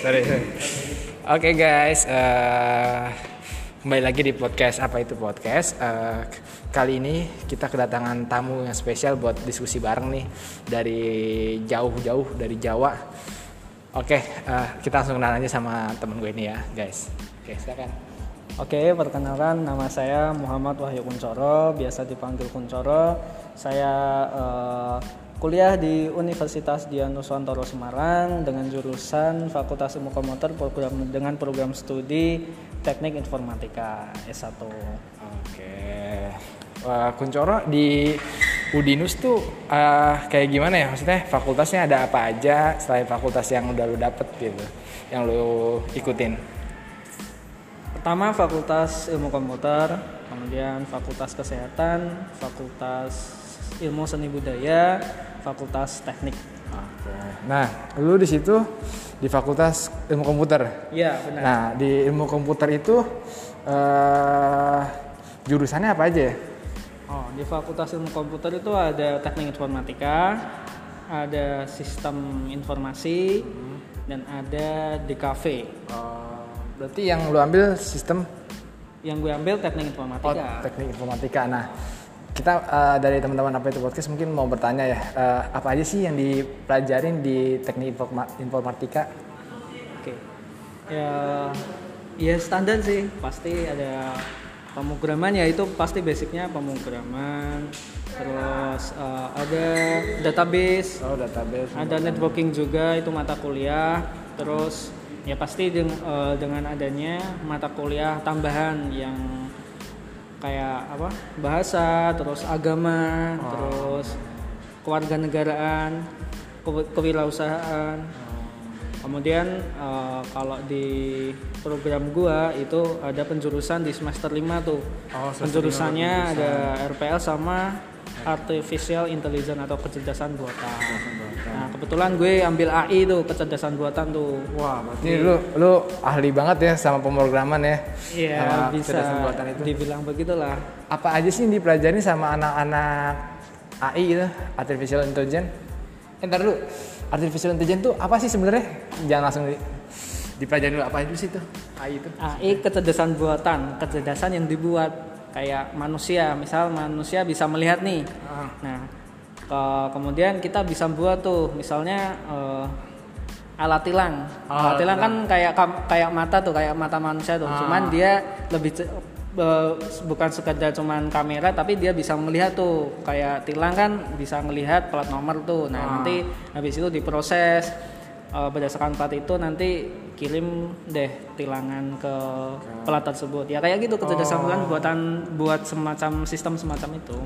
sorry. Oke guys, eh, kembali lagi di podcast apa itu podcast. Eh, kali ini kita kedatangan tamu yang spesial buat diskusi bareng nih dari jauh-jauh dari Jawa. Oke, eh, kita langsung kenalan aja sama temen gue ini ya guys. Oke silakan. Oke, perkenalkan nama saya Muhammad Wahyu Kuncoro, biasa dipanggil Kuncoro. Saya eh, kuliah di Universitas Dian Nusantara Semarang dengan jurusan Fakultas Ilmu Komputer program dengan program studi Teknik Informatika S1. Oke. Wah, Kuncoro di Udinus tuh eh, kayak gimana ya? Maksudnya fakultasnya ada apa aja selain fakultas yang udah lu dapet gitu, yang lu ikutin? Pertama Fakultas Ilmu Komputer, kemudian Fakultas Kesehatan, Fakultas Ilmu Seni Budaya, Fakultas Teknik. Oke. Nah, lu di situ di Fakultas Ilmu Komputer. Iya, benar. Nah, di ilmu komputer itu eh jurusannya apa aja ya? Oh, di Fakultas Ilmu Komputer itu ada Teknik Informatika, ada Sistem Informasi, dan ada DKV. Oh, berarti yang lu ambil sistem Yang gue ambil Teknik oh, Informatika. teknik informatika. Nah, kita eh, dari teman-teman apa itu podcast mungkin mau bertanya ya, eh, apa aja sih yang dipelajarin di teknik informa- informatika? Oke. Ya, ya standar sih. Pasti ada pemrograman ya itu pasti basicnya pemrograman. Terus eh, ada database, Oh, database. ada networking juga itu mata kuliah. Terus ya pasti deng- dengan adanya mata kuliah tambahan yang kayak apa bahasa, terus agama, terus kewarganegaraan, kewi- kewirausahaan. Kemudian eh, kalau di program gua itu ada penjurusan di semester 5 tuh. Oh, semester Penjurusannya ada RPL sama Artificial Intelligence atau kecerdasan buatan. Kebetulan gue ambil AI tuh, kecerdasan buatan tuh. Wah, berarti lu lu ahli banget ya sama pemrograman ya. Iya, sama bisa kecerdasan buatan itu. dibilang begitulah. Apa aja sih yang dipelajarin sama anak-anak AI gitu, artificial intelligence? Eh, ntar dulu, artificial intelligence tuh apa sih sebenarnya? Jangan langsung di, dipelajari dulu apa aja sih itu AI itu? AI kecerdasan buatan, kecerdasan yang dibuat kayak manusia. Misal manusia bisa melihat nih. Ah. Nah, ke- kemudian kita bisa buat tuh, misalnya eh, alat tilang. Oh, alat alat tilang kan kayak kayak mata tuh, kayak mata manusia tuh. Ah. Cuman dia lebih eh, bukan sekedar cuman kamera tapi dia bisa melihat tuh kayak tilang kan bisa melihat plat nomor tuh nah Ah. nanti habis itu diproses eh, berdasarkan plat itu nanti kirim deh tilangan ke plat tersebut ya kayak gitu kecerdasan buatan buatan buat semacam sistem semacam itu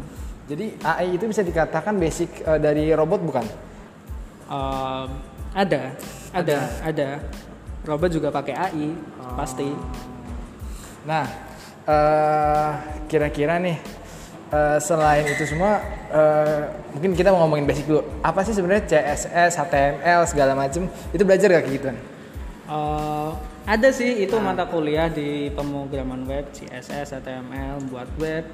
Jadi AI itu bisa dikatakan basic eh, dari robot bukan? Eh, ada ada ada robot juga pakai AI pasti Nah, eh, kira-kira nih eh, selain itu semua, eh, mungkin kita mau ngomongin basic dulu. Apa sih sebenarnya CSS, HTML segala macem? Itu belajar gak kayak gituan? Eh, ada sih itu mata kuliah di pemrograman web CSS HTML buat web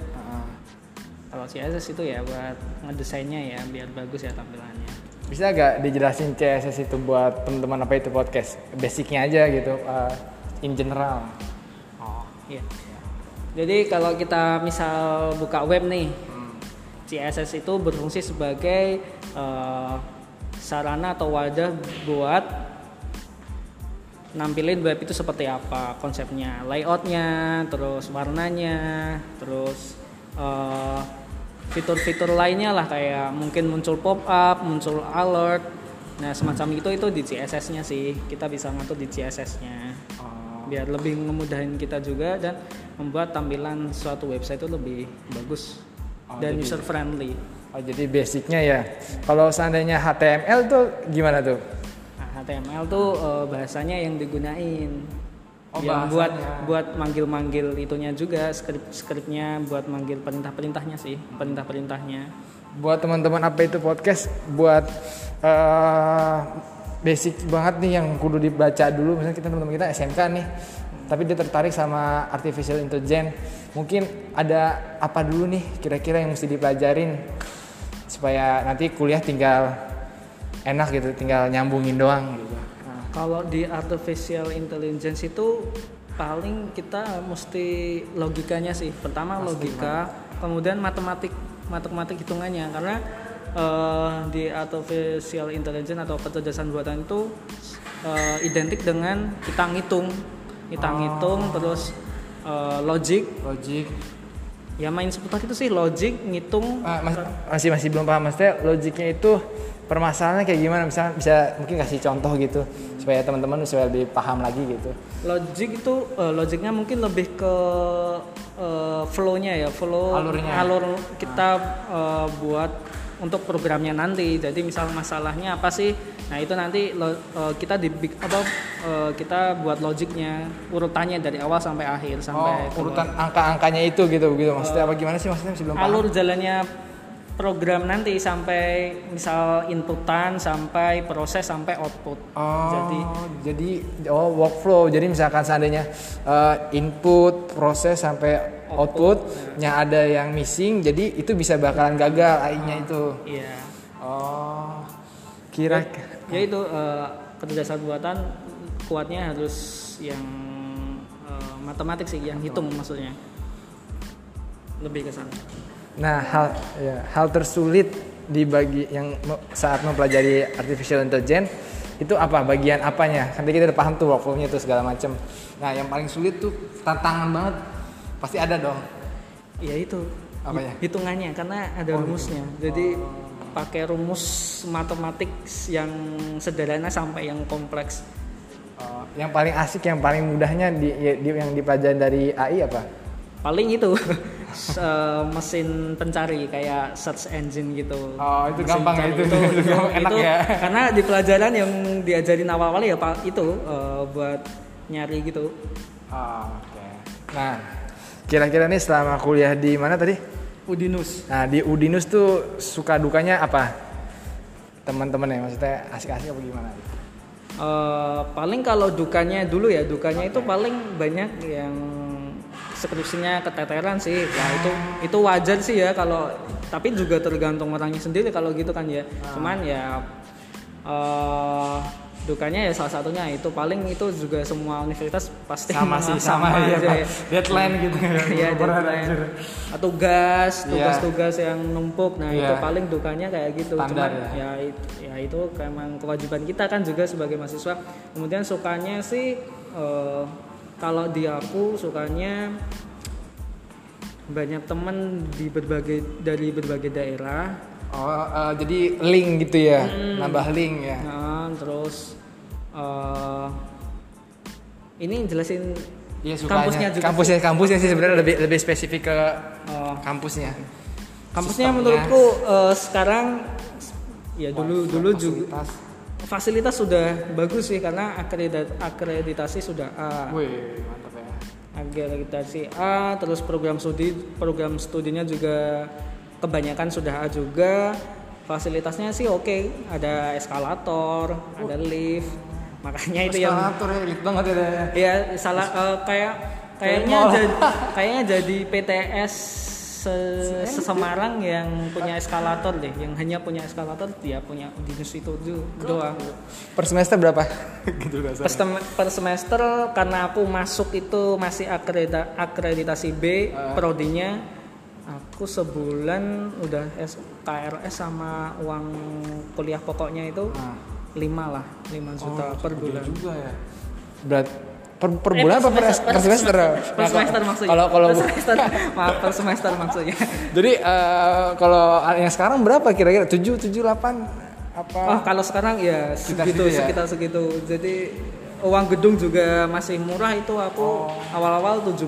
kalau CSS itu ya buat ngedesainnya ya biar bagus ya tampilannya Bisa gak dijelasin CSS itu buat teman-teman apa itu podcast? Basicnya aja gitu, eh, in general. oh iya jadi kalau kita misal buka web nih CSS itu berfungsi sebagai eh, sarana atau wadah buat nampilin web itu seperti apa konsepnya layoutnya terus warnanya terus eh, fitur-fitur lainnya lah kayak mungkin muncul pop up muncul alert nah semacam itu itu di CSS-nya sih kita bisa ngatur di CSS-nya biar lebih memudahin kita juga dan membuat tampilan suatu website itu lebih bagus Oh, dan jadi- user friendly Oh, jadi basicnya ya. Kalau seandainya HTML tuh gimana tuh? Nah, HTML tuh eh, bahasanya yang digunain. Oh, yang buat bahasanya. buat manggil-manggil itunya juga skrip skripnya buat manggil perintah-perintahnya sih, perintah-perintahnya. buat teman-teman apa itu podcast buat eh, basic banget nih yang kudu dibaca dulu misalnya kita teman-teman kita SMK nih tapi dia tertarik sama artificial intelligence mungkin ada apa dulu nih kira-kira yang mesti dipelajarin supaya nanti kuliah tinggal enak gitu tinggal nyambungin doang gitu Kalau di artificial intelligence itu paling kita mesti logikanya sih. Pertama logika, kemudian matematik, matematik hitungannya karena eh, di artificial intelligence atau kecerdasan buatan itu eh, identik dengan kita ngitung, kita ngitung terus eh, logic. Logik. Ya main seputar itu sih logic, ngitung. Ah, mas- masih masih belum paham maksudnya logiknya itu permasalahannya kayak gimana misalnya bisa mungkin kasih contoh gitu supaya teman-teman supaya lebih paham lagi gitu. Logic itu eh, logiknya mungkin lebih ke eh, flow-nya ya, flow Alurnya. alur kita eh, buat untuk programnya nanti. Jadi misal masalahnya apa sih? Nah, itu nanti lo- eh, kita di apa eh, kita buat logiknya urutannya dari awal sampai akhir sampai oh, urutan angka-angkanya itu gitu gitu maksudnya apa gimana sih maksudnya masih belum paham. alur jalannya program nanti sampai misal inputan sampai proses sampai output. Oh, Jadi jadi oh workflow. Jadi misalkan seandainya eh, input, proses sampai outputnya ada yang missing, jadi itu bisa bakalan gagal AI-nya itu. iya. Oh, kira ya itu eh, kecerdasan buatan kuatnya harus yang eh, matematik sih yang hitung maksudnya lebih ke sana Nah, hal ya, hal tersulit di bagi yang saat mempelajari artificial intelligence itu apa? Bagian apanya? Nanti kita udah paham tuh workflow-nya tuh segala macam. Nah, yang paling sulit tuh tantangan banget pasti ada dong. ya itu Apanya? hitungannya karena ada rumusnya jadi pakai rumus matematik yang sederhana sampai yang kompleks Oh, yang paling asik, yang paling mudahnya di, ya- di- yang dipelajari dari AI apa? paling itu eh, mesin pencari kayak search engine gitu Oh, itu Mesin gampang ya, pencari itu- itu gampang, enak itu ya. karena di pelajaran yang diajarin awal-awal ya pak itu eh, buat nyari gitu Oh, Oke. Nah, kira-kira nih selama kuliah di mana tadi? Udinus Nah, di Udinus tuh suka dukanya apa? Teman-teman ya, maksudnya asik-asik apa gimana? Eh, paling kalau dukanya dulu ya dukanya itu paling banyak yang skripsinya keteteran sih. Ya itu itu wajar sih ya kalau tapi juga tergantung orangnya sendiri kalau gitu kan ya. Cuman ya eh dukanya ya salah satunya itu paling itu juga semua universitas pasti Sama sih, sama, ya, aja ya. Deadline gitu ya. Iya, deadline. atau gas Iya. tugas-tugas yang numpuk nah itu Iya. paling dukanya kayak gitu Standar cuman ya. ya it- ya itu memang kewajiban kita kan juga sebagai mahasiswa kemudian sukanya sih eh, kalau di aku sukanya banyak temen di berbagai dari berbagai daerah Oh, eh, jadi link gitu ya, Hmm. nambah link ya. nah, terus eh, ini jelasin sukanya. kampusnya juga kampusnya, kampusnya sih sebenarnya lebih lebih spesifik ke Oh. kampusnya. kampusnya Sistemnya. menurutku eh, sekarang ya dulu dulu juga Fasilitas. fasilitas sudah bagus sih karena akredit- akreditasi sudah A Wih, mantap ya. akreditasi A terus program studi program studinya juga kebanyakan sudah A juga fasilitasnya sih oke. Ada eskalator ada lift. Makanya itu yang Eskalator ya, elit banget ya. ya salah eh, kayak kayaknya jadi kayaknya jadi PTS se- Semarang yang punya eskalator deh. Yang hanya punya eskalator dia punya dinas itu do- doang. Per semester berapa? gitu per, sem- per semester karena aku masuk itu masih akredita- akreditasi B prodinya aku sebulan udah S- KRS sama uang kuliah pokoknya itu Nah. 5 lah 5 juta per bulan juga ya. Berat per, per Eh, bulan apa per, semester, per semester? per Nah, semester kalau- maksudnya Kalau kalau per semester maaf per semester maksudnya Jadi eh, kalau yang sekarang berapa kira-kira? 7 7 8 apa? oh kalau sekarang ya Sekitar segitu ya? sekitar segitu jadi uang gedung juga masih murah itu aku awal-awal 17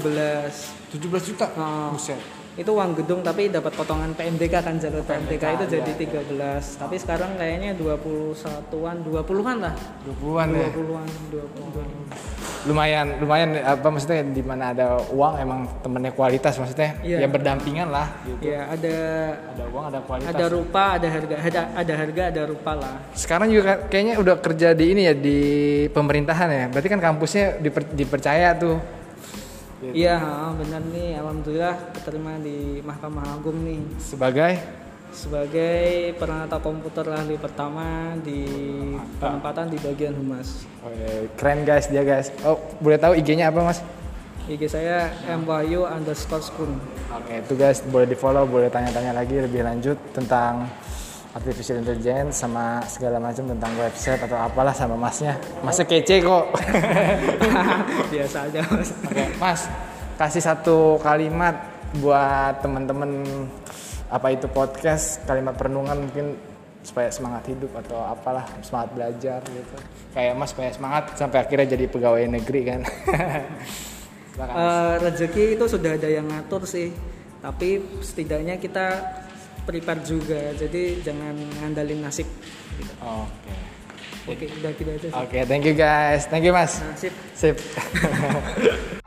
17 juta. Oh. Buset. Itu uang gedung tapi dapat potongan PMDK kan jalur PMDK itu iya, jadi 13 tapi sekarang kayaknya 21-an 20-an lah 20-an ya. 20-an 20 Lumayan lumayan apa maksudnya di mana ada uang emang temennya kualitas maksudnya Iya. ya berdampingan lah gitu. ya ada Ada uang ada kualitas. ada rupa ada harga ada ada harga ada rupa lah Sekarang juga kayaknya udah kerja di ini ya di pemerintahan ya. Berarti kan kampusnya diper- dipercaya tuh. Iya ha, benar nih alhamdulillah keterima di Mahkamah Agung nih Sebagai sebagai peranata komputer ahli pertama di penempatan di bagian humas. Oke, keren guys dia guys. Oh, boleh tahu IG-nya apa mas? IG saya mwahyu underscore spoon. Oke, itu guys boleh di follow, boleh tanya-tanya lagi lebih lanjut tentang artificial intelligence sama segala macam tentang website atau apalah sama masnya. Masnya kece kok. Biasa aja mas. Oke, mas kasih satu kalimat buat teman-teman apa itu podcast kalimat perenungan mungkin supaya semangat hidup atau apalah semangat belajar gitu kayak mas supaya semangat sampai akhirnya jadi pegawai negeri kan uh, rezeki itu sudah ada yang ngatur sih tapi setidaknya kita prepare juga. Jadi jangan ngandalin nasib. Gitu. oke. Okay. oke okay, udah gitu aja oke okay, thank you guys. Thank you mas. Nah, sip. Sip